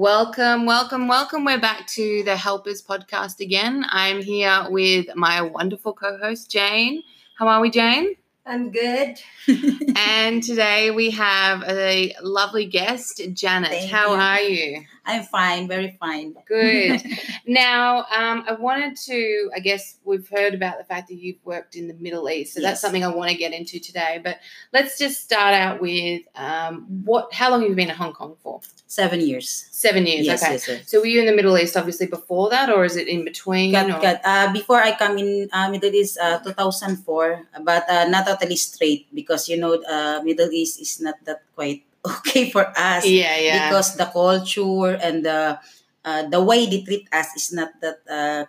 Welcome, welcome, welcome. We're back to the Helpers podcast again. I'm here with my wonderful co host, Jane. How are we, Jane? I'm good. and today we have a lovely guest, Janet. Thank How you. are you? I'm fine, very fine. Good. now, um, I wanted to, I guess we've heard about the fact that you've worked in the Middle East, so that's something I want to get into today. But let's just start out with um, what? How long have you been in Hong Kong for? Seven years. Seven years. Yes, okay. yes, yes. So were you in the Middle East obviously before that, or is it in between? Got, or- got, uh, before I come in uh, Middle East, uh, 2004, but uh, not totally straight because you know uh, Middle East is not that quite okay for us Yeah, yeah. because the culture and the uh, the way they treat us is not that uh,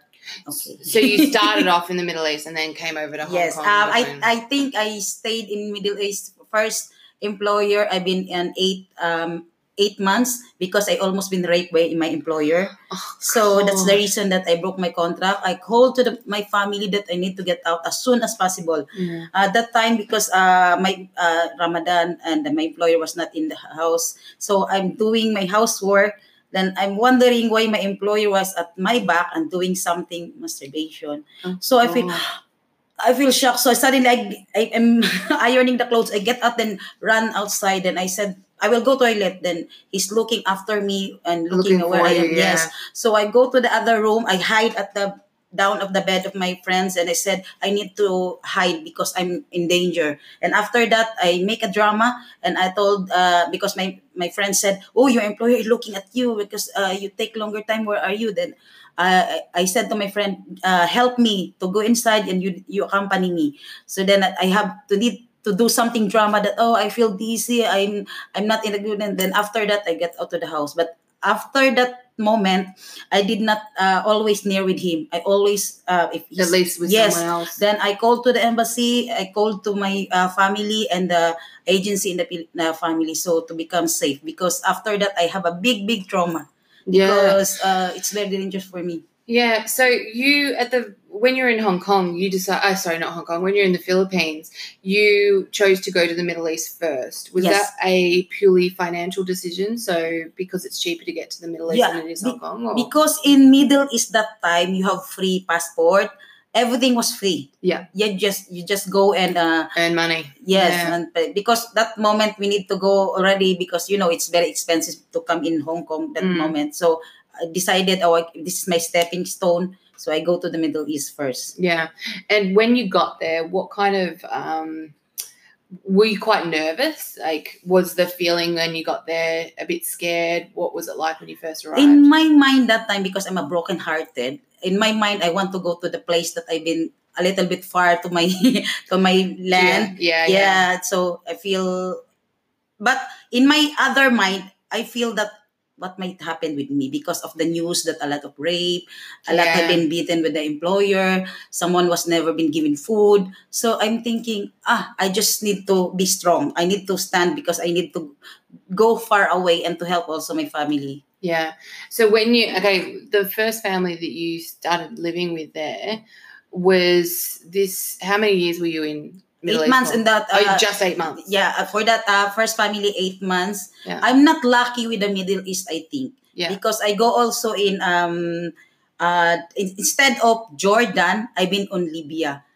okay. so you started off in the Middle East and then came over to Hong yes, Kong. um, I I think I stayed in Middle East first employer. I've been in eight um eight months because I almost been raped by my employer. Oh, So that's the reason that I broke my contract. I called to the, my family that I need to get out as soon as possible. Yeah. Uh, that time because uh, my uh, Ramadan and my employer was not in the house, so I'm doing my housework. Then I'm wondering why my employer was at my back and doing something masturbation. Oh, So I feel God. I feel shocked. So suddenly I, I am ironing the clothes. I get up and run outside. And I said, I will go toilet. Then he's looking after me and looking, Looking where I am. you, Yes. So I go to the other room. I hide at the down of the bed of my friends and I said I need to hide because I'm in danger. And after that I make a drama and I told uh, because my my friend said, "Oh, your employer is looking at you because uh, you take longer time. Where are you?" Then uh, I said to my friend, uh, "Help me to go inside and you you accompany me." So then I have to need to do something drama that oh I feel dizzy I'm I'm not in a good and then after that I get out of the house but after that moment I did not uh, always near with him I always uh, if he's- with yes someone else. then I called to the embassy I called to my uh, family and the agency in the uh, family so to become safe because after that I have a big big trauma yeah. because uh, it's very dangerous for me Yeah. So you at the when you're in Hong Kong, you decide. Oh, sorry, not Hong Kong. When you're in the Philippines, you chose to go to the Middle East first. Was Yes. that a purely financial decision? So because it's cheaper to get to the Middle East Yeah, than it is be- Hong Kong. Or? because in Middle East that time you have free passport everything was free Yeah. you just you just go and uh, earn money. Yes, Yeah. and uh, because that moment we need to go already because you know it's very expensive to come in Hong Kong that Mm. moment. So I decided, oh, this is my stepping stone. So I go to the Middle East first. Yeah. And when you got there, what kind of um were you quite nervous? Like was the feeling when you got there a bit scared? What was it like when you first arrived? In my mind that time, because I'm a broken hearted, in my mind I want to go to the place that I've been a little bit far to my to my land. Yeah, yeah, yeah, yeah. so i feel but in my other mind i feel that what might happen with me because of the news that a lot of rape a lot have been beaten with the employer someone was never been given food so i'm thinking ah i just need to be strong i need to stand because i need to go far away and to help also my family Yeah. So when you okay, the first family that you started living with there was this. How many years were you in? Middle eight months in that Oh, uh, just eight months. yeah uh, for that uh, first family eight months Yeah. i'm not lucky with the middle east i think Yeah. because I go also in um uh in- instead of Jordan, I've been on Libya.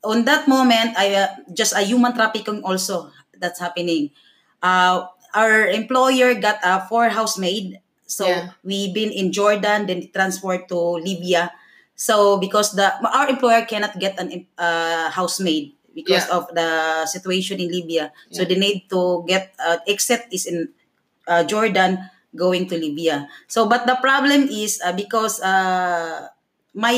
On that moment, I uh, just a human trafficking also that's happening. Uh, our employer got a four housemaid, so Yeah. we've been in Jordan, then transferred to Libya. So because the our employer cannot get an uh, housemaid because Yeah. of the situation in Libya, so they need to get uh, except is in uh, Jordan going to Libya. So, but the problem is uh, because uh, my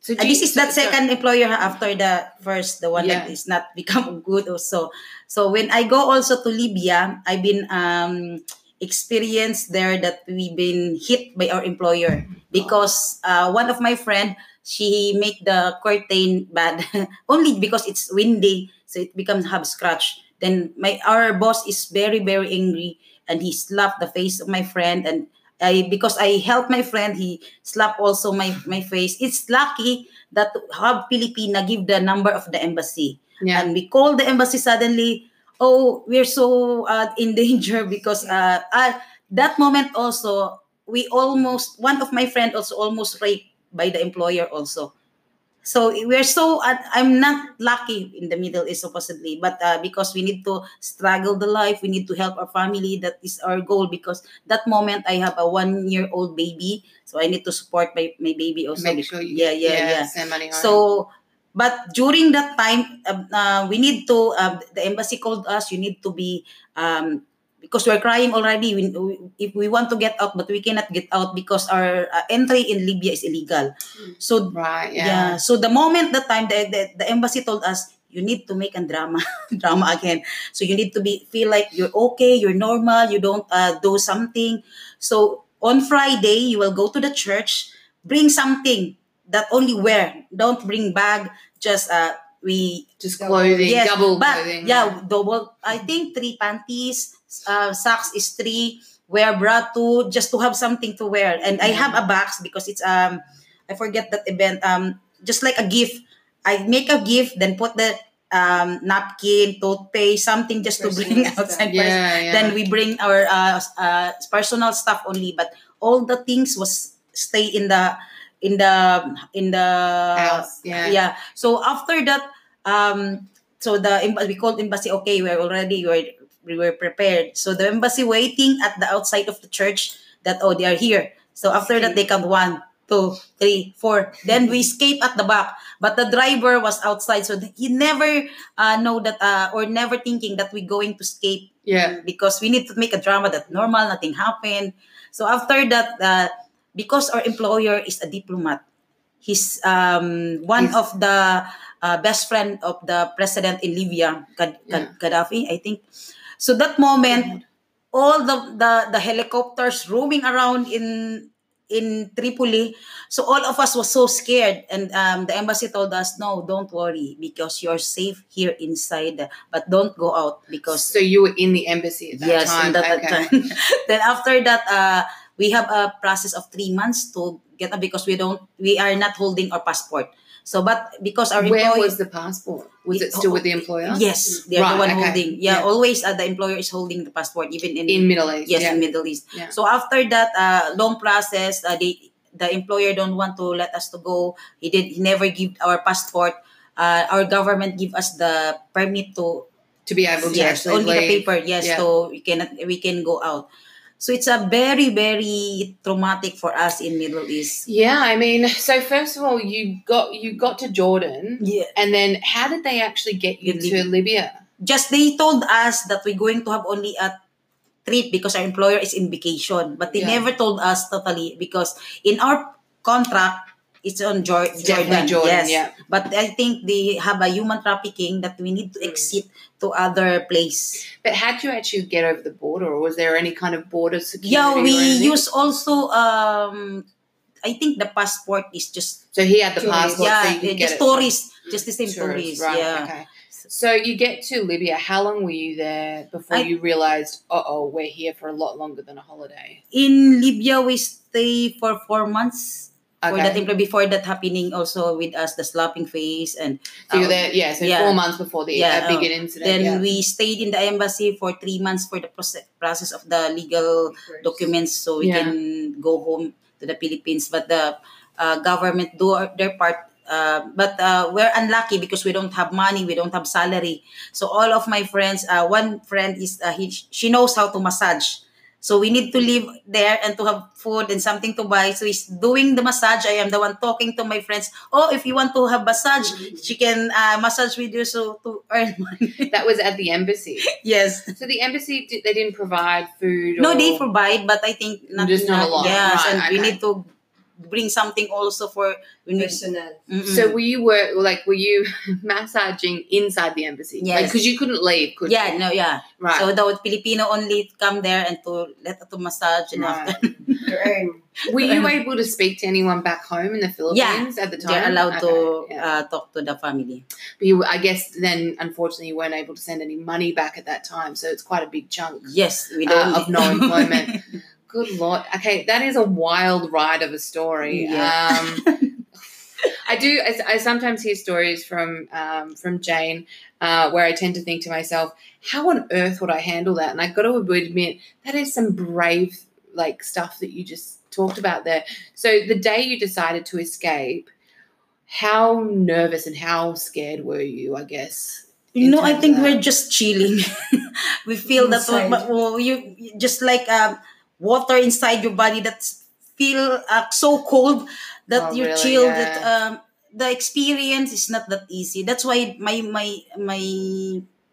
So uh, this is that second employer after the first, the one that Yeah. is not become good also. So when I go also to Libya, I've been um, experienced there that we've been hit by our employer because uh, one of my friend she make the curtain bad. Only because it's windy so it becomes have scratch. Then my our boss is very very angry and he slapped the face of my friend and I because I helped my friend he slapped also my my face. It's lucky that Hub Filipina give the number of the embassy. Yeah. and we called the embassy suddenly oh we're so uh, in danger because uh, uh that moment also we almost one of my friend also almost raped by the employer also so we're so uh, i'm not lucky in the middle east supposedly but uh, because we need to struggle the life we need to help our family that is our goal because that moment i have a one year old baby so i need to support my, my baby also Make sure you yeah yeah yeah home. so but during that time uh, uh, we need to uh, the embassy called us you need to be um, because we're crying already we, we, if we want to get out but we cannot get out because our uh, entry in libya is illegal so right, yeah. yeah. So the moment that time the, the, the embassy told us you need to make a drama drama again. So you need to be feel like you're okay, you're normal, you don't uh, do something. So on Friday you will go to the church, bring something that only wear. Don't bring bag. Just uh we Just clothing, yes, double but clothing. yeah, double. I think three panties, uh, socks is three. Wear bra two, just to have something to wear. And I have a box because it's um, I forget that event. Um, just like a gift. I make a gift, then put the um napkin, toothpaste, something just to bring stuff. outside. Yeah, yeah. Then we bring our uh, uh personal stuff only, but all the things was stay in the in the in the House, yeah. yeah. So after that, um, so the we called embassy. Okay, we're already we're we were prepared. So the embassy waiting at the outside of the church that oh they are here. So after that they count one, two, three, four. Then we escape at the back. But the driver was outside, so he never uh, know that uh, or never thinking that we going to escape yeah. because we need to make a drama that normal, nothing happened. So after that, uh, because our employer is a diplomat, he's um, one He's- of the uh, best friend of the president in Libya, Gad- Gad- Gaddafi, I think. So that moment, all the, the the helicopters roaming around in in Tripoli. So all of us was so scared, and um, the embassy told us, "No, don't worry, because you're safe here inside, but don't go out because So you were in the embassy at that yes, time. that okay. time. then after that, uh, we have a process of three months to get up because we don't, we are not holding our passport. So, but because our Where was the passport? Was it still with the employer? yes, they're Right, the one okay. holding. Yeah, Yeah. always uh, the employer is holding the passport, even in, In Middle East. yes yeah. in Middle East. Yeah. So after that uh, long process, uh, they the employer don't want to let us to go. He did. He never give our passport. Uh, our government give us the permit to to be able to yes, actually only the paper. Yes, so we can we can go out. So it's a very very traumatic for us in Middle East. Yeah, I mean, so first of all, you got you got to Jordan, Yeah. and then how did they actually get you to Libya? Just they told us that we're going to have only a trip because our employer is in vacation, but they Yeah. never told us totally because in our contract it's on definitely Jordan. Jordan, yes. yeah. But I think they have a human trafficking that we need to exit to other place. But how did you actually get over the border, or was there any kind of border security? Yeah, we use also um I think the passport is just So he had the Tourist. passport, yeah, so you could get just it. just the same Tourist, tourist. right? Yeah. Okay. So you get to Libya. How long were you there before I- you realized, uh oh, we're here for a lot longer than a holiday? In Libya, we stay for four months. For Okay. that, impl- before that happening, also with us, the slapping face, and So um, there, yeah. So yeah. four months before the Yeah, uh, big oh. incident. Then yeah. we stayed in the embassy for three months for the proce- process of the legal documents, so we Yeah. can go home to the Philippines. But the uh, government do their part. Uh, but uh, we're unlucky because we don't have money, we don't have salary. So all of my friends, uh, one friend is uh, he, she knows how to massage. So we need to live there and to have food and something to buy. So he's doing the massage. I am the one talking to my friends. Oh, if you want to have massage, she can uh, massage with you so to earn money. that was at the embassy. yes. So the embassy, they didn't provide food. No, or... they provide, but I think not Just not a lot. Yes, Right, and we need to bring something also for we need. Personal. Mm-mm. So were you were like were you massaging inside the embassy? Yes. because you couldn't leave. Could yeah, you? no, yeah. right. So the Filipino only come there and to let to massage and Right. after To. Were you able to speak to anyone back home in the Philippines at the time? they're allowed to yeah. uh, talk to the family. But you, I guess then, unfortunately, you weren't able to send any money back at that time, so it's quite a big chunk Yes, we uh, don't of no employment. Good lord. Okay, that is a wild ride of a story. Yeah. Um, I do. I, I sometimes hear stories from um, from Jane uh, where I tend to think to myself, how on earth would I handle that? And I've got to admit that is some brave like stuff that you just talked about there. So the day you decided to escape, how nervous and how scared were you? I guess. You know, I think we're just chilling. we feel that Inside. but, well, you you- just like um, water inside your body that feel uh, so cold that Oh, you're really? chilled. Yeah. That um, the experience is not that easy. That's why my my my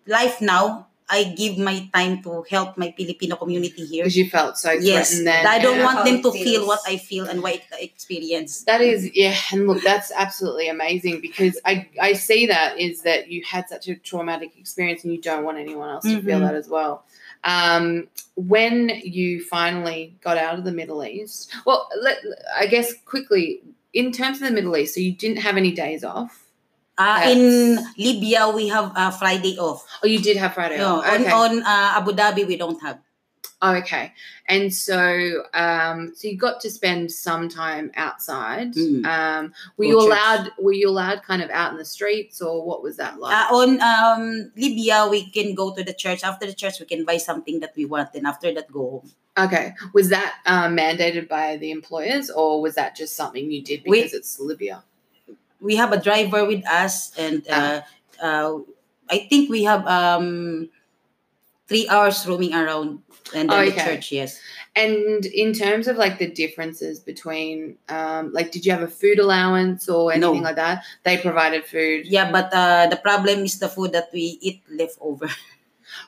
life now. I give my time to help my Filipino community here. because you felt so Yes, then. I don't yeah. want them it to feel what I feel and what I experience. That is, yeah, and look, that's absolutely amazing because I I see that is that you had such a traumatic experience and you don't want anyone else to feel Mhm. that as well. Um, when you finally got out of the Middle East, well, let, I guess quickly in terms of the Middle East, so you didn't have any days off. Uh, Yes. in Libya, we have uh, Friday off. Oh, you did have Friday No, off. on Okay. on uh, Abu Dhabi, we don't have. Oh, okay. And so, um, so you got to spend some time outside. Mm. Um, were you church. allowed? Were you allowed kind of out in the streets, or what was that like? Uh, on um, Libya, we can go to the church. After the church, we can buy something that we want, and after that, go home. Okay. Was that um, mandated by the employers or was that just something you did We- because it's Libya? We have a driver with us, and uh, uh, I think we have um, three hours roaming around, and then the church. Yes, And in terms of like the differences between, um, like, did you have a food allowance or anything No. like that? They provided food. yeah, but uh, the problem is the food that we eat leftover.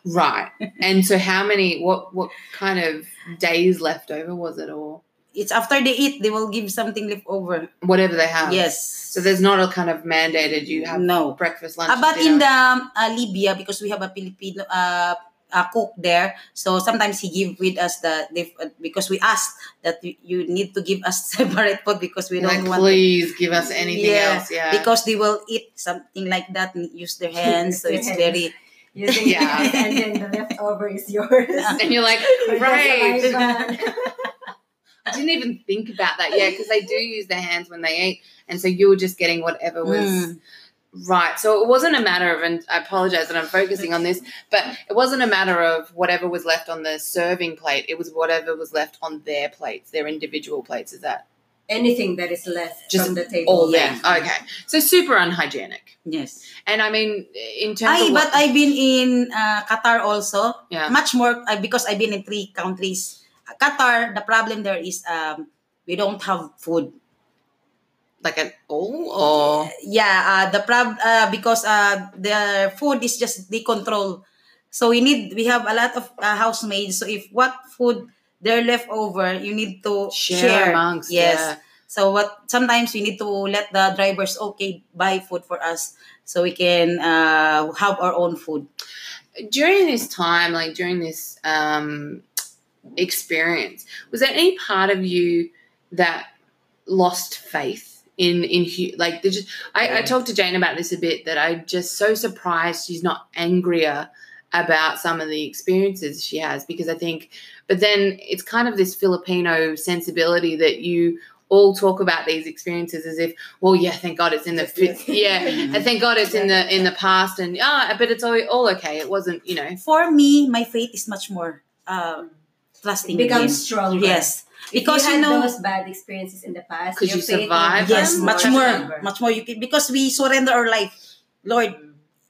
Right. and so how many, what, what kind of days left over was it or It's after they eat, they will give something leftover whatever they have? Yes. So there's not a kind of mandated you have no. breakfast, lunch, Uh, but in the um, uh, Libya, because we have a Filipino uh, uh, cook there, so sometimes he give with us the they, uh, because we asked that you, you need to give us separate food because we You're don't like, want please give us anything Yeah, else. Yeah. because they will eat something like that and use their hands, so it's very Using Yeah. yours and then the leftover is yours. and you're like, We're just great. like that. I didn't even think about that. Yeah, because they do use their hands when they eat, and so you were just getting whatever was Mm. Right. So it wasn't a matter of, and I apologize that I'm focusing on this, but it wasn't a matter of whatever was left on the serving plate. It was whatever was left on their plates, their individual plates. Is that Anything that is left Just from the table. all Yeah. there? Okay, so super unhygienic. yes. And I mean, in terms I of but what, I've been in uh, Qatar also. yeah, Much more uh, because I've been in three countries. Qatar, the problem there is um, we don't have food. Like an all, or? Yeah uh, the prob uh, because uh, the food is just they control. So we need we have a lot of uh, housemaids so if what food they're left over you need to share, share, amongst. yes. Yeah. so what sometimes we need to let the drivers okay buy food for us so we can uh, have our own food. During this time, like during this um, experience, was there any part of you that lost faith in in hu- like the just? I, I talked to Jane about this a bit. That I'm just so surprised she's not angrier about some of the experiences she has because I think, but then it's kind of this Filipino sensibility that you all talk about these experiences as if, well, yeah, thank God it's in the Yes, yes. yeah, and thank God it's in the in the past, and ah, but it's all all okay. It wasn't, you know, for me my faith is much more uh, trusting It becomes stronger. yes If because you you, had know those bad experiences in the past, 'Cause your you faith will survived yes them, much or- more stronger. much more you can because we surrender our life lord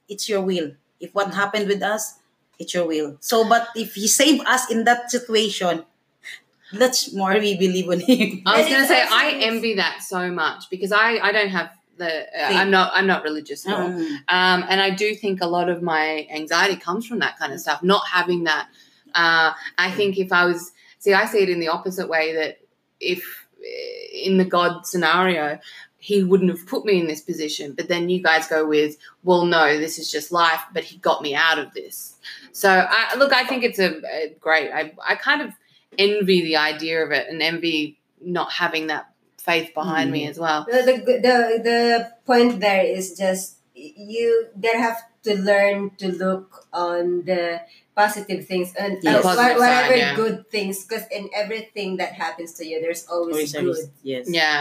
it's your will if what happened with us it's your will so but if he saved us in that situation that's more we believe in him I was going to say I envy that so much because I I don't have the uh, I'm not I'm not religious at all. Mm. Um, and I do think a lot of my anxiety comes from that kind of stuff, not having that. Uh, I think if I was, see, I see it in the opposite way that if eh, in the God scenario, he wouldn't have put me in this position. But then you guys go with, well, no, this is just life, but he got me out of this. So, I, look, I think it's a, a great, I, I kind of envy the idea of it and envy not having that faith behind me as well. the, the the the point there is just you there have to learn to look on the positive things and Yes. uh, Positive whatever side, yeah. good things because in everything that happens to you there's always Always good risk. Yes. Yeah.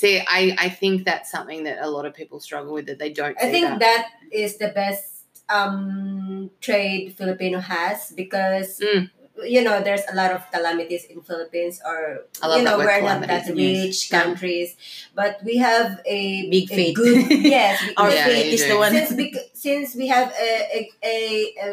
See, I, I think that's something that a lot of people struggle with that they don't. I think that. that is the best um trade Filipino has because Mm. you know there's a lot of calamities in Philippines or I love you know we're not that rich Yeah. countries but we have a Big a faith. good yes Our Yeah, faith is the one. since we, since we have a, a, a, a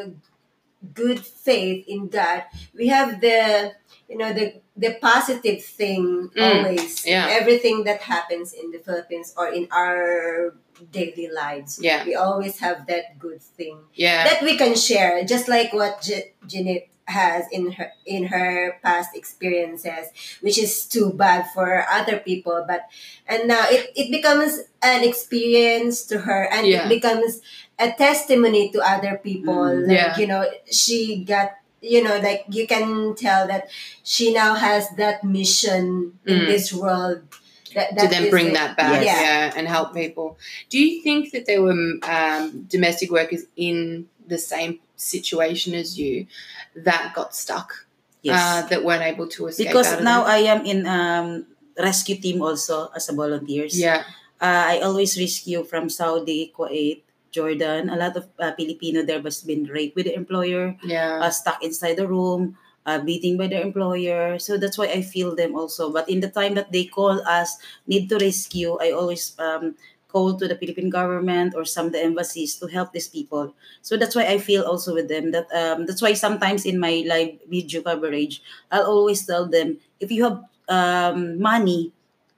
good faith in God, we have the you know the the positive thing Mm, always yeah. everything that happens in the Philippines or in our daily lives. Yeah. We always have that good thing yeah. that we can share, just like what J- Jeanette has in her in her past experiences, which is too bad for other people. But and now it, it becomes an experience to her, and Yeah. it becomes a testimony to other people. Mm, like yeah. you know, she got you know like you can tell that she now has that mission in Mm. this world. That, to that then bring it. that back, Yeah. yeah. and help people. Do you think that there were um, domestic workers in the same situation as you that got stuck, Yes. uh, that weren't able to escape? because out of now them? I am in um rescue team also as a volunteers. yeah, Uh, I always rescue from Saudi, Kuwait, Jordan. A lot of uh, Filipino there was been raped with the employer, yeah, uh, stuck inside the room, uh, beating by their employer. So that's why I feel them also. But in the time that they call us, need to rescue, I always um, call to the Philippine government or some of the embassies to help these people. So that's why I feel also with them. That um, that's why sometimes in my live video coverage, I'll always tell them if you have um, money,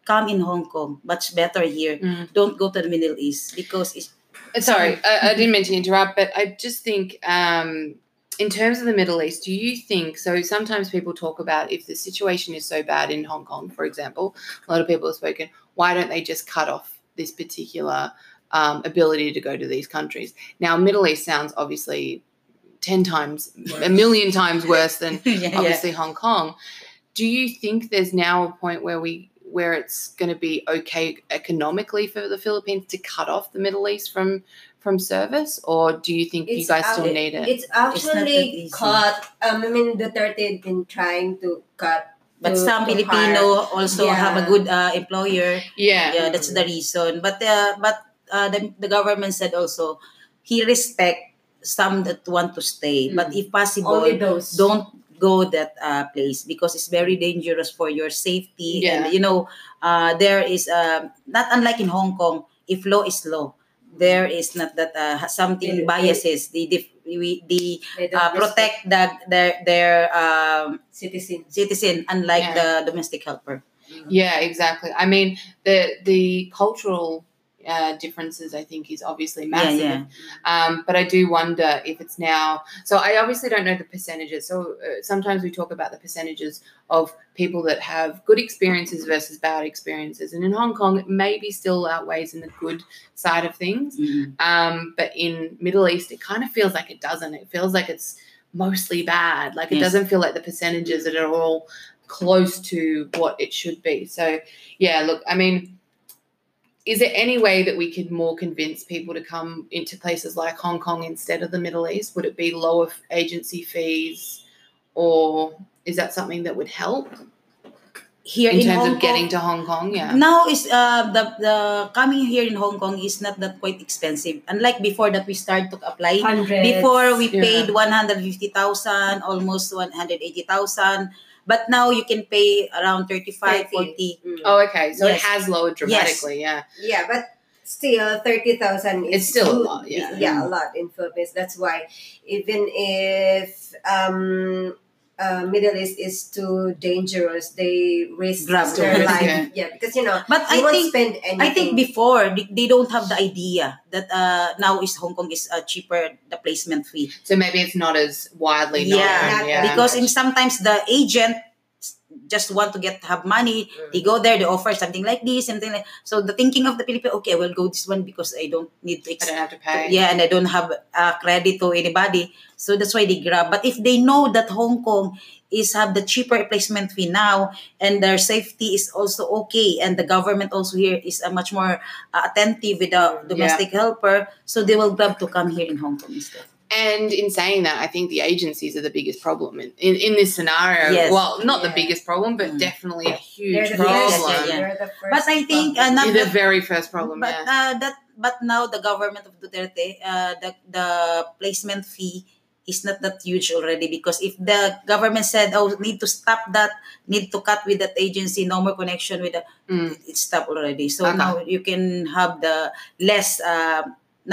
come in Hong Kong. Much better here. Mm. Don't go to the Middle East because it's Sorry, I, I didn't mean to interrupt, but I just think, um, in terms of the Middle East, do you think so? Sometimes people talk about if the situation is so bad in Hong Kong, for example, a lot of people have spoken, why don't they just cut off this particular um, ability to go to these countries? Now, Middle East sounds obviously 10 times, a million times worse than yeah, yeah. obviously Hong Kong. Do you think there's now a point where we where it's going to be okay economically for the Philippines to cut off the Middle East from from service, or do you think you guys out- still need it? It's actually easy. cut. Um, I mean, Duterte had been trying to cut. But to- some to Filipino hire. also Yeah. have a good uh, employer. yeah, Yeah, that's the reason. But uh, but uh, the, the government said also he respect some that want to stay, but if possible, Only those. don't go that uh, place because it's very dangerous for your safety. Yeah. And you know, uh, there is uh, not unlike in Hong Kong. If law is law, there is not that uh, something biases. The the we the They uh, protect the their their um, citizen. citizen unlike Yeah. the domestic helper. yeah, exactly. I mean, the the cultural uh, differences, I think, is obviously massive. Yeah, Um, but I do wonder if it's now. So I obviously don't know the percentages. So uh, sometimes we talk about the percentages of people that have good experiences versus bad experiences, and in Hong Kong, it maybe still outweighs in the good side of things. Mhm. Um, but in Middle East, it kind of feels like it doesn't. It feels like it's mostly bad. Like it Yes. doesn't feel like the percentages that are all close to what it should be. So yeah, look, I mean, is there any way that we could more convince people to come into places like Hong Kong instead of the Middle East? Would it be lower agency fees, or is that something that would help Here in, in, terms Hong of getting Kong, to Hong Kong? Yeah. now is uh, the the coming here in Hong Kong is not that quite expensive. Unlike before that we start to apply. Hundreds. Before we Yeah. paid one hundred fifty thousand, almost one hundred eighty thousand. But now you can pay around 35, 40. Mm. Oh, okay. So it has lowered dramatically. Yeah. Yeah, but still, thirty thousand is It's still a lot, yeah. yeah, a lot in Philippines. That's why even if um, uh, Middle East is too dangerous, they risk Grab their life. it. Yeah, because you know But you I won't think spend anything. I think before they, they don't have the idea that uh, now is Hong Kong is uh, cheaper the placement fee. So maybe it's not as widely known. yeah, yeah. because in sometimes the agent just want to get have money they go there they offer something like this something like so the thinking of the Philippines okay we'll go this one because I don't need to I don't have to pay. yeah and I don't have uh, credit to anybody. So that's why they grab. But if they know that Hong Kong is have the cheaper replacement fee now and their safety is also okay and the government also here is uh, much more uh, attentive with the domestic helper so they will grab to come here in Hong Kong instead And in saying that, I think the agencies are the biggest problem in, in, in this scenario. Yes. Well, not the biggest problem, but Mm. definitely a huge the problem. first. Yeah, yeah. The But I think, uh, not The that- very first problem, but yeah. uh, that but now the government of Duterte, uh, the the placement fee is not that huge already because if the government said, "Oh, need to stop that, need to cut with that agency, no more connection with the," Mm. it's stopped already. So Okay. now you can have the less uh,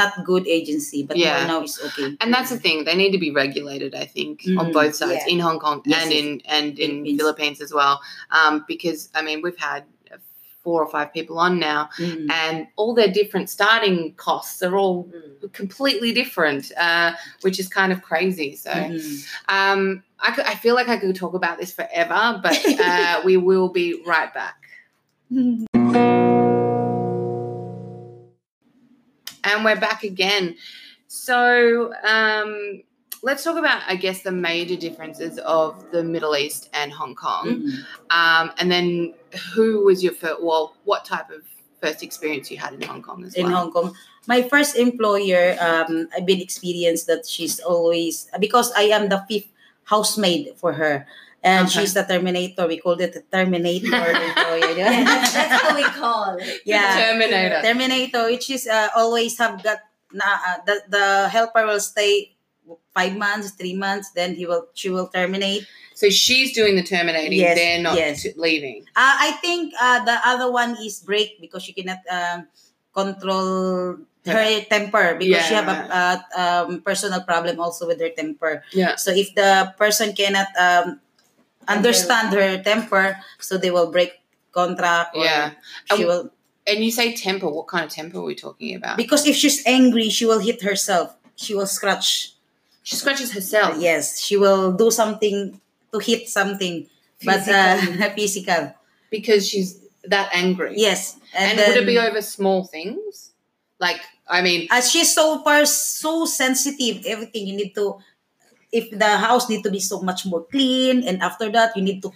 not good agency, but Yeah. more now it's okay. And that's the thing; they need to be regulated. I think on Mm, both sides, yeah. in Hong Kong Yes, and in and in Philippines. Philippines as well. Um, because I mean, we've had four or five people on now, Mm. and all their different starting costs are all Mm. completely different, uh, which is kind of crazy. So. Mm. Um, I, could, I feel like I could talk about this forever, but uh, we will be right back. And we're back again. So um, let's talk about, I guess, the major differences of the Middle East and Hong Kong. Mm. Um, and then who was your first, well, what type of first experience you had in Hong Kong as in well? Hong Kong. My first employer, um, I've been experienced that she's always because I am the fifth housemaid for her, and Okay. she's the terminator. We called it the terminator employer. Yeah, that's, that's how we call it. yeah, Terminator. terminator, which is uh, always have got na uh, the the helper will stay five months, three months, then he will she will terminate. So she's doing the terminating, Yes, they're not yes. leaving. Uh, I think uh, the other one is break because she cannot um, control her temper because she Yeah, have a, a um, personal problem also with her temper. Yeah. So if the person cannot um, understand her temper, so they will break contract. Or Yeah. She Um, will And you say temper, what kind of temper are we talking about? because if she's angry, she will hit herself. She will scratch. She scratches herself. Yes, she will do something to hit something, but uh, physical. Because she's that angry. Yes, And, then, would it be over small things? Like, I mean, as she's so far so sensitive everything you need to if the house need to be so much more clean and after that you need to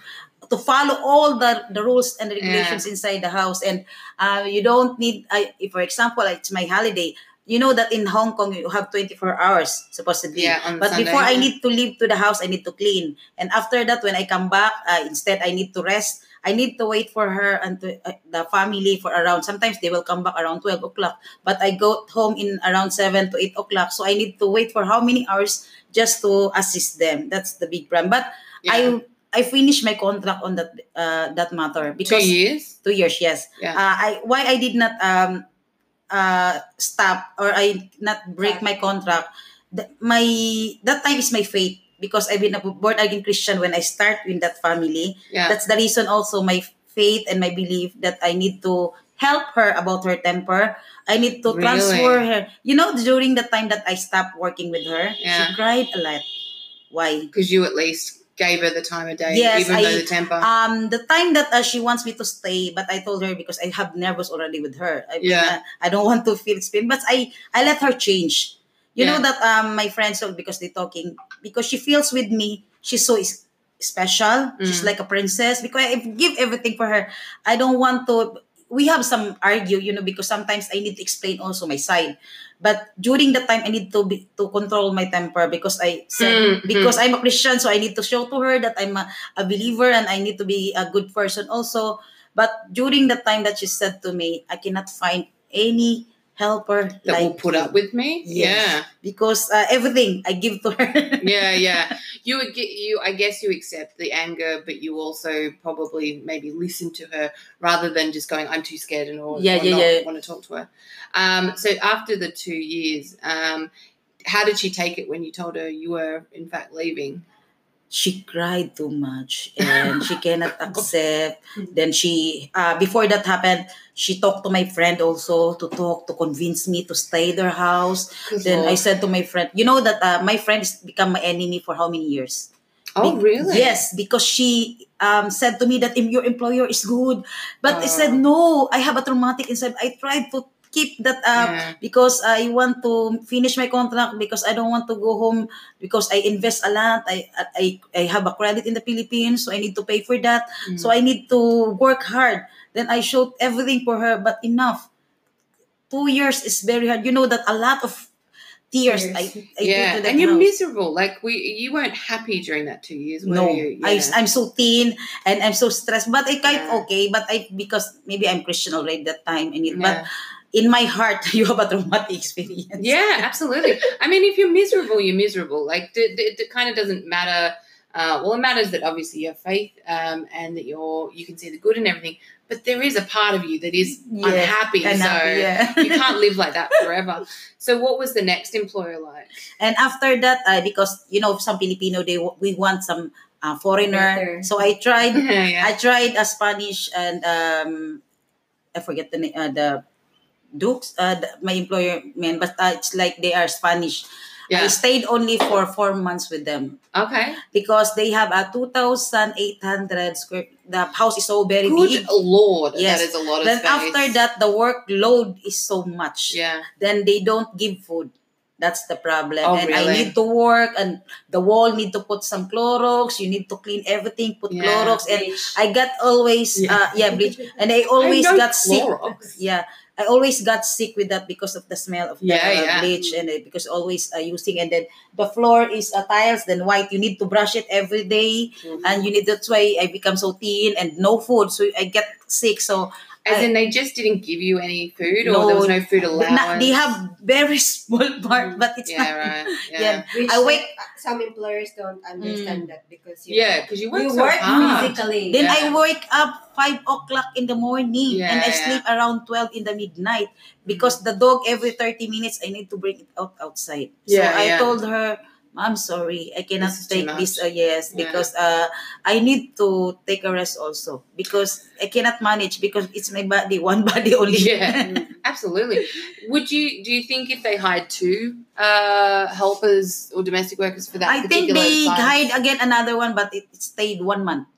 to follow all the, the rules and regulations inside the house and uh, you don't need if for example it's my holiday you know that in hong kong you have 24 hours supposedly yeah, but Sunday, before I need to leave to the house, I need to clean. And after that, when I come back, uh, instead I need to rest. I need to wait for her and to, uh, the family for around. Sometimes they will come back around twelve o'clock, but I go home in around seven to eight o'clock. So I need to wait for how many hours just to assist them. That's the big problem. But Yeah. I I finished my contract on that uh, that matter two because years. two years yes Yeah. uh, i why i did not um uh stop or i not break my contract the, my that time is my faith because i've been a born again christian when i start in that family Yeah. that's the reason also my faith and my belief that i need to help her about her temper i need to Really? transfer her you know during the time that i stopped working with her Yeah. she cried a lot why Because you at least gave her the time of day, Yes, even though the temper. um the time that uh, she wants me to stay but i told her because i have nervous already with her I Yeah. uh, i don't want to feel pain but i i let her change you know that um my friends because they talking because she feels with me she's so special she's Mm. like a princess because i give everything for her i don't want to we have some argue you know because sometimes i need to explain also my side. But during the time i need to be to control my temper because i said Mm, because i'm a christian so i need to show to her that i'm a, a believer and i need to be a good person also. But during the time that she said to me i cannot find any helper that like will put you." up with me. Yes. because uh, everything i give to her Yeah. Yeah, yeah. You would get you. I guess you accept the anger, but you also probably maybe listen to her rather than just going, "I'm too scared and all." Yeah, or yeah, not yeah. Want to talk to her. Um. So after the two years, um, how did she take it when you told her you were in fact leaving? She cried too much and she cannot accept then she uh, before that happened she talked to my friend also to talk to convince me to stay their house then i said to my friend you know that uh, my friend has become my enemy for how many years "Oh, Be- really? Yes, because she um, said to me that if your employer is good, but I said Oh. no. I have a traumatic inside. I tried to keep that up Yeah. because I want to finish my contract because I don't want to go home because I invest a lot. I I I have a credit in the Philippines, so I need to pay for that. Mm. So I need to work hard. Then I showed everything for her, but enough. Two years is very hard. You know that a lot of tears. I, I yeah, and you're house. miserable. Like we, you weren't happy during that two years. Were No, you? I, Yeah. I'm so thin and I'm so stressed. But I quite Yeah. okay. But I because maybe I'm Christian already that time. And it, but Yeah. In my heart, you have a traumatic experience. Yeah, absolutely. I mean, if you're miserable, you're miserable. Like, it, kind of doesn't matter. Uh, well, it matters that obviously you have faith um, and that you're you can see the good in everything. But there is a part of you that is Yeah, unhappy. And, so yeah. you can't live like that forever. So, what was the next employer like? And after that, uh, because you know some Filipino, they we want some uh, foreigner. So I tried. yeah. I tried a Spanish and um, I forget the name. Uh, the Dukes, uh, my employer man, but uh, it's like they are Spanish. Yeah. I stayed only for four months with them Okay. because they have a two thousand eight hundred square. The house is so very Good big. lord, Yes. that is a lot of Then space. after that, the workload is so much. yeah. Then they don't give food. That's the problem. Oh, and I need to work, and the wall need to put some Clorox. You need to clean everything, put Yeah. Clorox, and I got always Yeah. uh yeah bleach, and I always I got sick. Yeah, I always got sick with that because of the smell of the Yeah, yeah. bleach, and uh, because always uh, using, and then the floor is uh, tiles, then white. You need to brush it every day, Mhm. and you need that's why I become so thin and no food, so I get sick. So As I- in, they just didn't give you any food, or No, there was no food allowance. na- they have very small part, but it's Yeah, not. right. Yeah. Yeah. Which I wake- uh, some employers don't understand that because you Yeah, because you work you so work hard. physically. Then Yeah. I wake up five o'clock in the morning Yeah, and I yeah. sleep around twelve in the midnight because the dog every thirty minutes I need to bring it out outside. Yeah, so I yeah. told her, "I'm sorry, I cannot take this. much." Uh, yes, Yeah. because uh, I need to take a rest also because I cannot manage because it's my body, one body only. Yeah. Absolutely. Would you do you think if they hired two uh, helpers or domestic workers for that I think they site? hired again another one, but it stayed one month.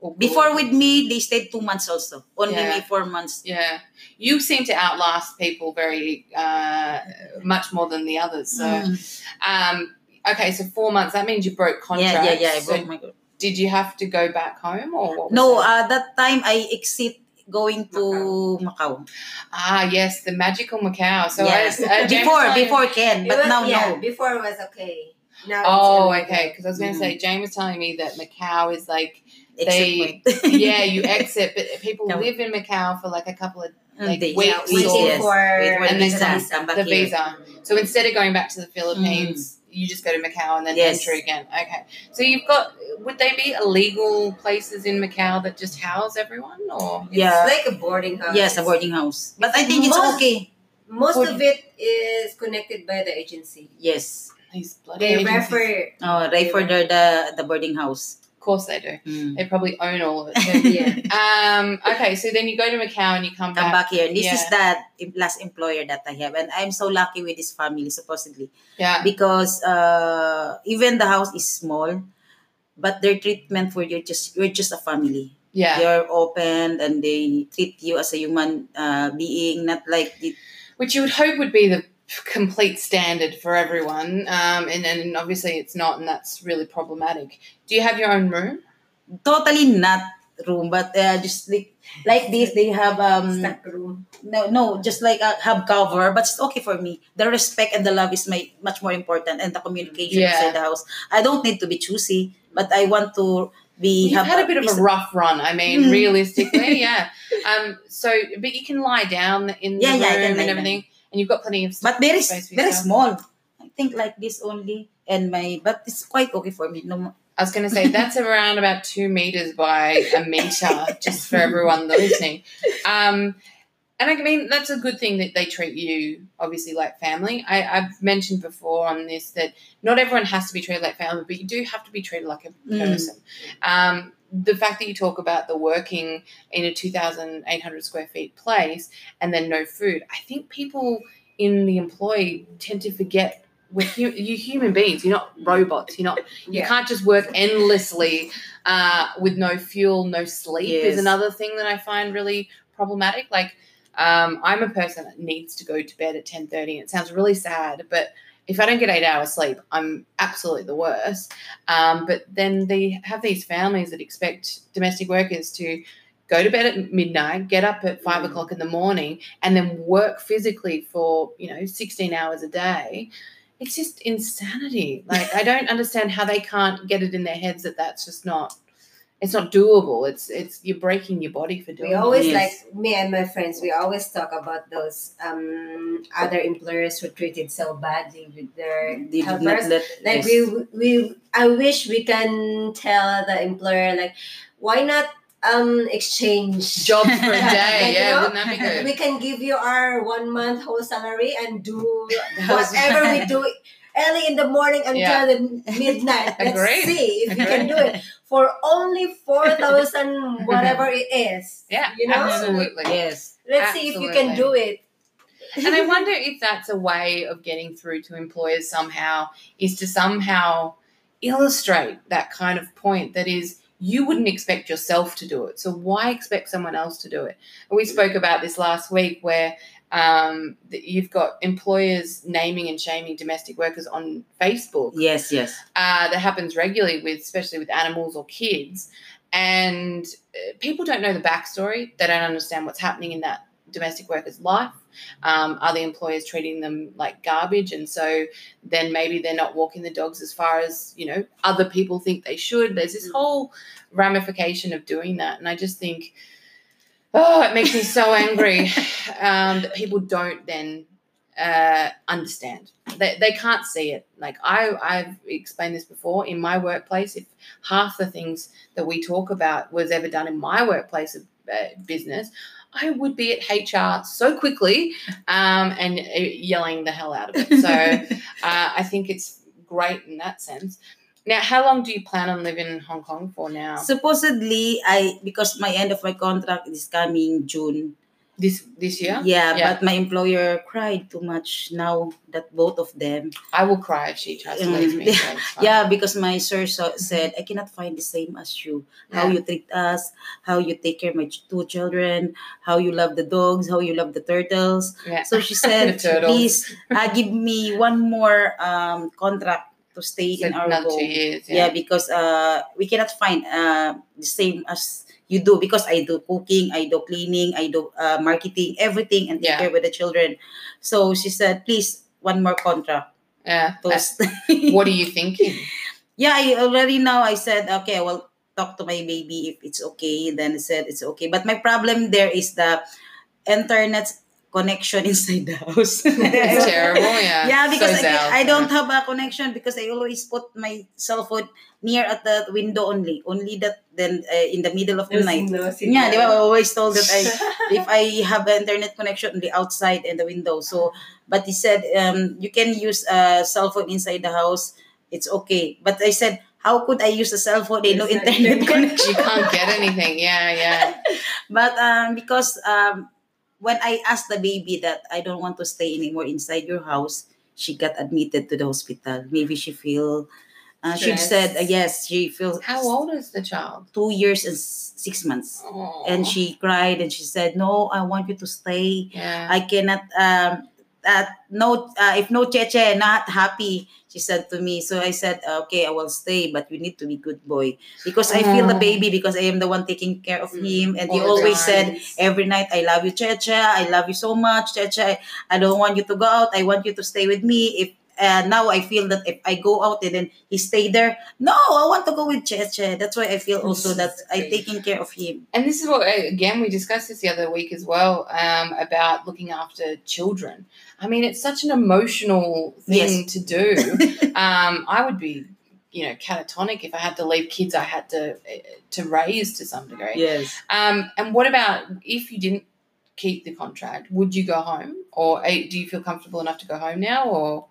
Or- Before with me, they stayed two months also. Only Yeah. me four months. Yeah, you seem to outlast people very uh, much more than the others. So, Mm. um, okay, so four months. That means you broke contract. Yeah, yeah, yeah. So broke my did you have to go back home or what? Was No, that? uh, that time I exit going to Macau. ah, yes, the magical Macau. So yes. I, uh, James before, was before Ken, but was- now yeah, no. Before it was okay. Now Oh, okay. Because I was going to Mm. say, Jane was telling me that Macau is like, Exit They- yeah, you exit, but people No. live in Macau for like a couple of like They- weeks yeah, or- waiting yes. for Wait for And the then visa. come- Come the visa. So instead of going back to the Philippines, you just go to Macau and then Yes. enter again. Okay. So you've got. Would they be illegal places in Macau that just house everyone, or Yeah. It's like a boarding house. Yes, a boarding house. But I think it's okay. Most Boarding- of it is connected by the agency. Yes. these bloody They agencies? refer. Oh, right for the, the, the boarding house. Of course they do. Mm. They probably own all of it. Too. Yeah. um. Okay. So then you go to Macau and you come Come back. back here. This is Yeah. the last employer that I have. And I'm so lucky with this family, supposedly. Yeah. because uh, even the house is small, but their treatment for you just you're just a family. Yeah. They're open and they treat you as a human uh, being, not like the, which you would hope would be the complete standard for everyone. Um, and, and obviously it's not, and that's really problematic. Do you have your own room? totally not room, but uh, just like like this. They have um Stuck room. no no just like a have cover, but it's okay for me. The respect and the love is my much more important, and the communication Yeah. inside the house. I don't need to be choosy, but I want to be You've had a bit of a rough run. I mean, Mm. realistically, yeah. Um, so, but you can lie down in the Yeah, room yeah, I can lie and everything, and you've got plenty of. But very very small. I think like this only, and my but it's quite okay for me. No, I was going to say that's around about two meters by a meter, just for everyone listening. Um, and I mean, that's a good thing that they treat you obviously like family. I, I've mentioned before on this that not everyone has to be treated like family, but you do have to be treated like a Mm. person. Um, the fact that you talk about the working in a 2,800 square feet place and then no food, I think people in the employee tend to forget we're hu- you're human beings. You're not robots. You're not. You Yeah. can't just work endlessly uh, with no fuel, no sleep. Is another thing that I find really problematic. Like, um, I'm a person that needs to go to bed at ten thirty. It sounds really sad, but if I don't get eight hours sleep, I'm absolutely the worst. Um, but then they have these families that expect domestic workers to go to bed at midnight, get up at five Mm. o'clock in the morning, and then work physically for you know sixteen hours a day. it's just insanity. Like I don't understand how they can't get it in their heads that that's just not. It's not doable. It's it's you're breaking your body for doing. we always it. Yes. like me and my friends we always talk about those um other employers who treated so badly with their They did not helpers let like yes. we we i wish we can tell the employer like why not um exchange jobs for a day. Yeah, know, wouldn't that be good? we can give you our one month whole salary and do whatever we do early in the morning until Yeah. the midnight let's Agreed. see if we can do it for only 4000 whatever it is Yeah, you know absolutely. yes. let's see if you can do it And I wonder if that's a way of getting through to employers somehow is to somehow illustrate that kind of point that is you wouldn't expect yourself to do it. So why expect someone else to do it? And we spoke about this last week where um, that you've got employers naming and shaming domestic workers on Facebook Yes, yes. uh, that happens regularly with, especially with animals or kids. And uh, people don't know the backstory. They don't understand what's happening in that domestic worker's life. Um, are the employers treating them like garbage? And so then maybe they're not walking the dogs as far as, you know, other people think they should. There's this whole ramification of doing that. And I just think, oh, it makes me so angry um, that people don't then uh, understand. They, they can't see it. Like I, I've explained this before in my workplace. If half the things that we talk about was ever done in my workplace of uh, business, I would be at HR so quickly um, and uh, yelling the hell out of it. So uh, I think it's great in that sense. Now, how long do you plan on living in Hong Kong for now? Supposedly, I because my end of my contract is coming June. this this year? Yeah, Yeah. but my employer cried too much now that both of them. I will cry if she tries to leave me. so. Yeah, because my sir so, said I cannot find the same as you. How Yeah. you treat us, how you take care of my two children, how you love the dogs, how you love the turtles. Yeah. So she said, please uh, give me one more um, contract to stay So in our home. years. Yeah, Yeah. because uh, we cannot find uh, the same as you do because I do cooking, I do cleaning, I do uh, marketing, everything, and take care with the children. So she said, please, one more contract. yeah. What are you thinking? yeah, I already now I said, okay, I will talk to my baby if it's okay. Then I said it's okay. But my problem there is the internet connection inside the house. It's terrible. Yeah. Yeah, because So I, I don't have a connection because I always put my cell phone near at the window only. Only that then uh, in the middle of the night. Yeah, they were always told that I if I have an internet connection on the outside and the window. So, but he said um, you can use a cell phone inside the house. It's okay. But I said, how could I use a cell phone? and no internet connection. You can't get anything. Yeah, yeah. But um, because um, when I asked the baby that I don't want to stay anymore inside your house, she got admitted to the hospital. Maybe she feel. Uh, she said uh, yes. She feels How old is the child? two years and six months, Oh. and she cried and she said, "No, I want you to stay. Yeah. I cannot. Um, uh, no, uh, if no Cheche not happy." She said to me. So I said, "Okay, I will stay, but you need to be good boy because I feel the Oh. baby because I am the one taking care of Mm. him, and he All the always time. said." Every night, I love you, Cheche. I love you so much, Cheche. I don't want you to go out. I want you to stay with me. If uh, now I feel that if I go out and then he stay there, no, I want to go with Cheche. That's why I feel also that I taking care of him. And this is what, again, we discussed this the other week as well um, about looking after children. I mean, it's such an emotional thing to do. um, I would be, you know, catatonic if I had to leave kids I had to to raise to some degree. Yes. Um, and what about if you didn't keep the contract? Would you go home, or eh, do you feel comfortable enough to go home now? Or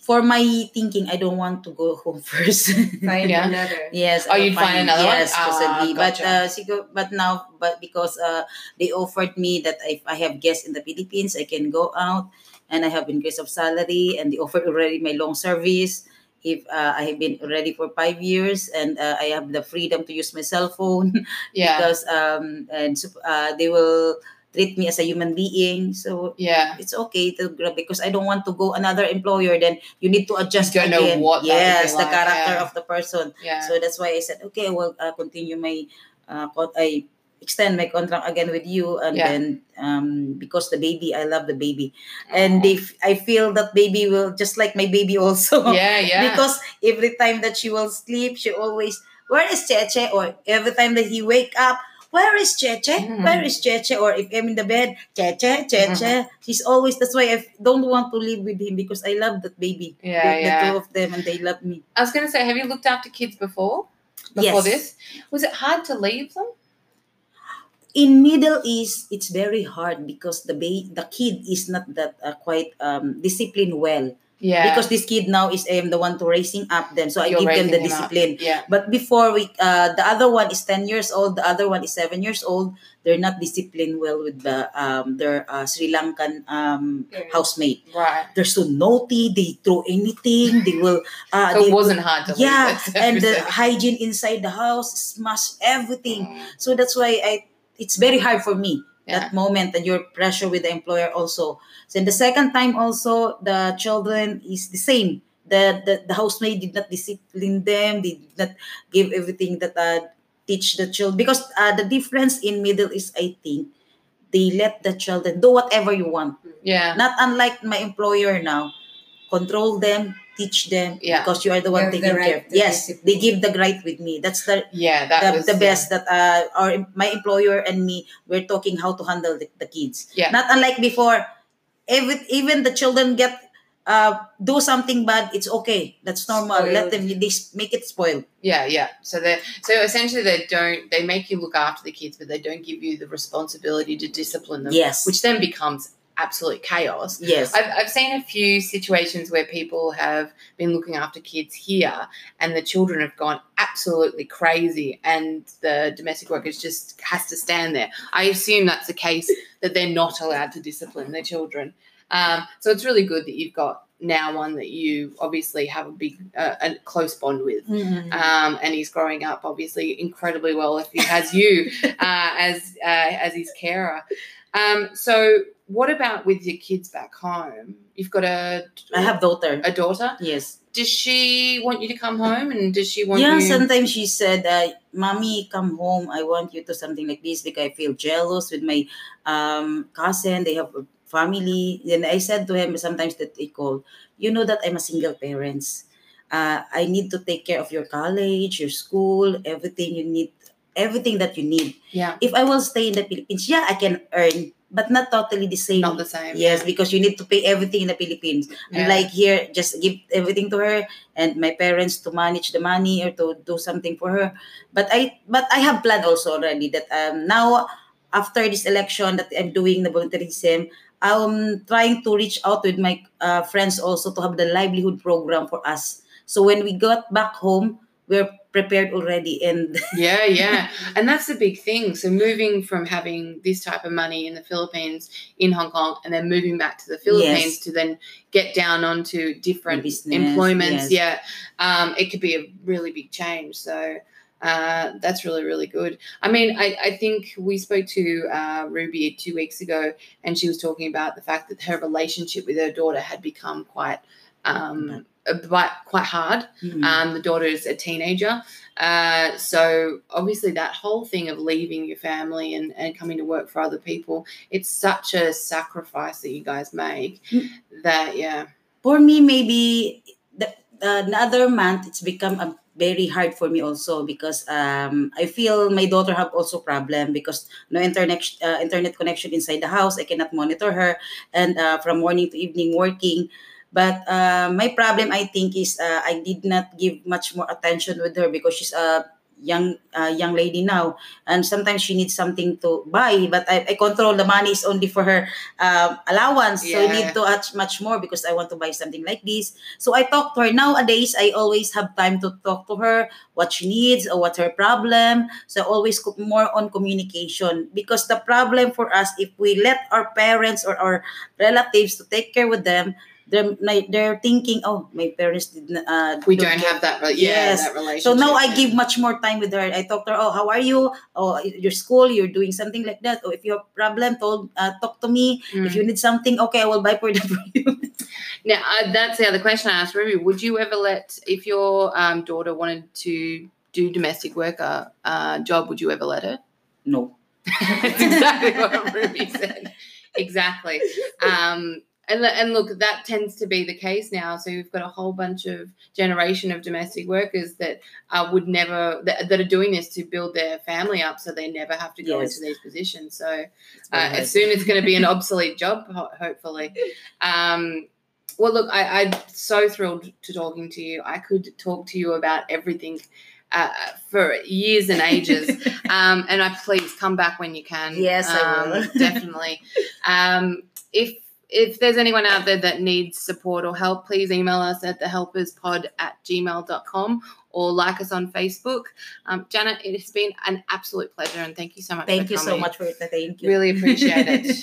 For my thinking, I don't want to go home first. Find Yeah. another. Yes. Oh, you'd find another one? yes, Ah, possibly. But uh, sigo- but now, but because uh, they offered me that if I have guests in the Philippines, I can go out, and I have increase of salary, and they offered already my long service. If uh, I have been already for five years, and uh, I have the freedom to use my cell phone, yeah, because um, and uh, they will treat me as a human being. So yeah. it's okay to grab because I don't want to go another employer. Then you need to adjust again. what that would be yes, the like, character yeah. of the person. Yeah. So that's why I said, okay, well I uh, continue my uh, I extend my contract again with you and Yeah. then um because the baby i love the baby and they f- i feel that baby will just like my baby also yeah, yeah. because every time that she will sleep she always where is cheche or every time that he wake up where is cheche? Mhm. where is cheche? Or if i'm in the bed cheche cheche. He's always that's why I don't want to live with him because i love that baby. Yeah, the, the two of them and they love me. I was going to say, have you looked after kids before? Before Yes. this, was it hard to leave them? in middle east it's very hard because the ba- the kid is not that uh, quite um disciplined well Yeah, because this kid now is um, the one to raising up them so i You're give them the raising up. discipline. Yeah, but before we uh, the other one is 10 years old the other one is 7 years old they're not disciplined well with the um, their uh, sri lankan um, Parents. housemate. Right. they're so naughty they throw anything they will uh, So they it wasn't hard to yeah and the hygiene inside the house smash everything. So that's why i it's very hard for me Yeah. that moment and your pressure with the employer also. So in the second time also the children is the same. The the, the housemaid did not discipline them they did not give everything that uh, teach the children. Because uh, the difference in middle is i think they let the children do whatever you want. Yeah, not unlike my employer now control them teach them Yeah. because you are the You one have taking the care right yes discipline. they give the right with me that's the yeah. That the, was the yeah. best that uh our my employer and me we're talking how to handle the, the kids Yeah. not unlike before every, even the children get uh do something bad it's okay that's normal let them they s- make it spoil Yeah, yeah. So they so essentially they don't they make you look after the kids, but they don't give you the responsibility to discipline them. yes Which then becomes absolute chaos. yes I've, I've seen a few situations where people have been looking after kids here and the children have gone absolutely crazy and the domestic workers just has to stand there. I assume that's the case that they're not allowed to discipline their children. Um, so it's really good that you've got now one that you obviously have a big, uh, a close bond with. Mhm. Um, and he's growing up obviously incredibly well if he has you uh, as uh, as his carer. Um, so what about with your kids back home? You've got a i have daughter a daughter. yes. Does she want you to come home, and does she want yeah you? sometimes she said uh, mommy come home. I want you to something like this because i feel jealous with my um cousin. They have a family. Then i said to him sometimes that they call you know that i'm a single parents uh, i need to take care of your college your school everything you need everything that you need. Yeah, if i will stay in the philippines yeah i can earn but not totally the same not the same. Yes, because you need to pay everything in the Philippines. Yeah. And like here, just give everything to her and my parents to manage the money or to do something for her. But I but I have planned also already that um now after this election that I'm doing the volunteerism, I'm trying to reach out with my uh, friends also to have the livelihood program for us. So when we got back home, we're prepared already and Yeah, yeah. And that's the big thing. So moving from having this type of money in the Philippines, in Hong Kong, and then moving back to the Philippines Yes. to then get down onto different Business, employments. yes. Yeah. Um, it could be a really big change. So uh, that's really, really good. I mean, I, I think we spoke to uh, Ruby two weeks ago, and she was talking about the fact that her relationship with her daughter had become quite. Um, quite quite hard Mm. um, the daughter is a teenager. Uh, so obviously that whole thing of leaving your family and, and coming to work for other people, it's such a sacrifice that you guys make Mm. that yeah. for me maybe the, the another month it's become a very hard for me also because um, I feel my daughter have also problem because no internet uh, internet connection inside the house. I cannot monitor her, and uh, from morning to evening working. But uh, my problem I think is uh, I did not give much more attention with her because she's a young uh, young lady now, and sometimes she needs something to buy. But I, I control the money is only for her um, allowance, so I need to add much more because I want to buy something like this. So I talk to her. Nowadays, I always have time to talk to her, what she needs or what her problem. So I always more on communication because the problem for us, if we let our parents or our relatives to take care with them, they're they're thinking, oh, my parents did not. Uh, We don't have that, re- yeah, Yes. that relationship. so now I give much more time with her. I talk to her. Oh, how are you? Oh, your school, you're doing something like that. Or if you have problem, told uh, talk to me. Mm. If you need something, okay, I will buy for for you. Now uh, that's the other question I asked Ruby. Would you ever let if your um, daughter wanted to do domestic worker uh, job? Would you ever let her? no, That's exactly what Ruby said. Exactly. Um, and, and look, that tends to be the case now. So we've got a whole bunch of generation of domestic workers that uh, would never that, that, are doing this to build their family up, so they never have to go yes. into these positions. So uh, as soon it's going to be an obsolete job, hopefully. Um, well, look, I, I'm so thrilled to talking to you. I could talk to you about everything uh, for years and ages. um, and I please come back when you can. Yes, um, definitely. Um, if if there's anyone out there that needs support or help, please email us at thehelperspod at gmail.com or like us on Facebook. Um, Janet, it has been an absolute pleasure and thank you so much. Thank you coming. so much for it. Thank you. Really appreciate it.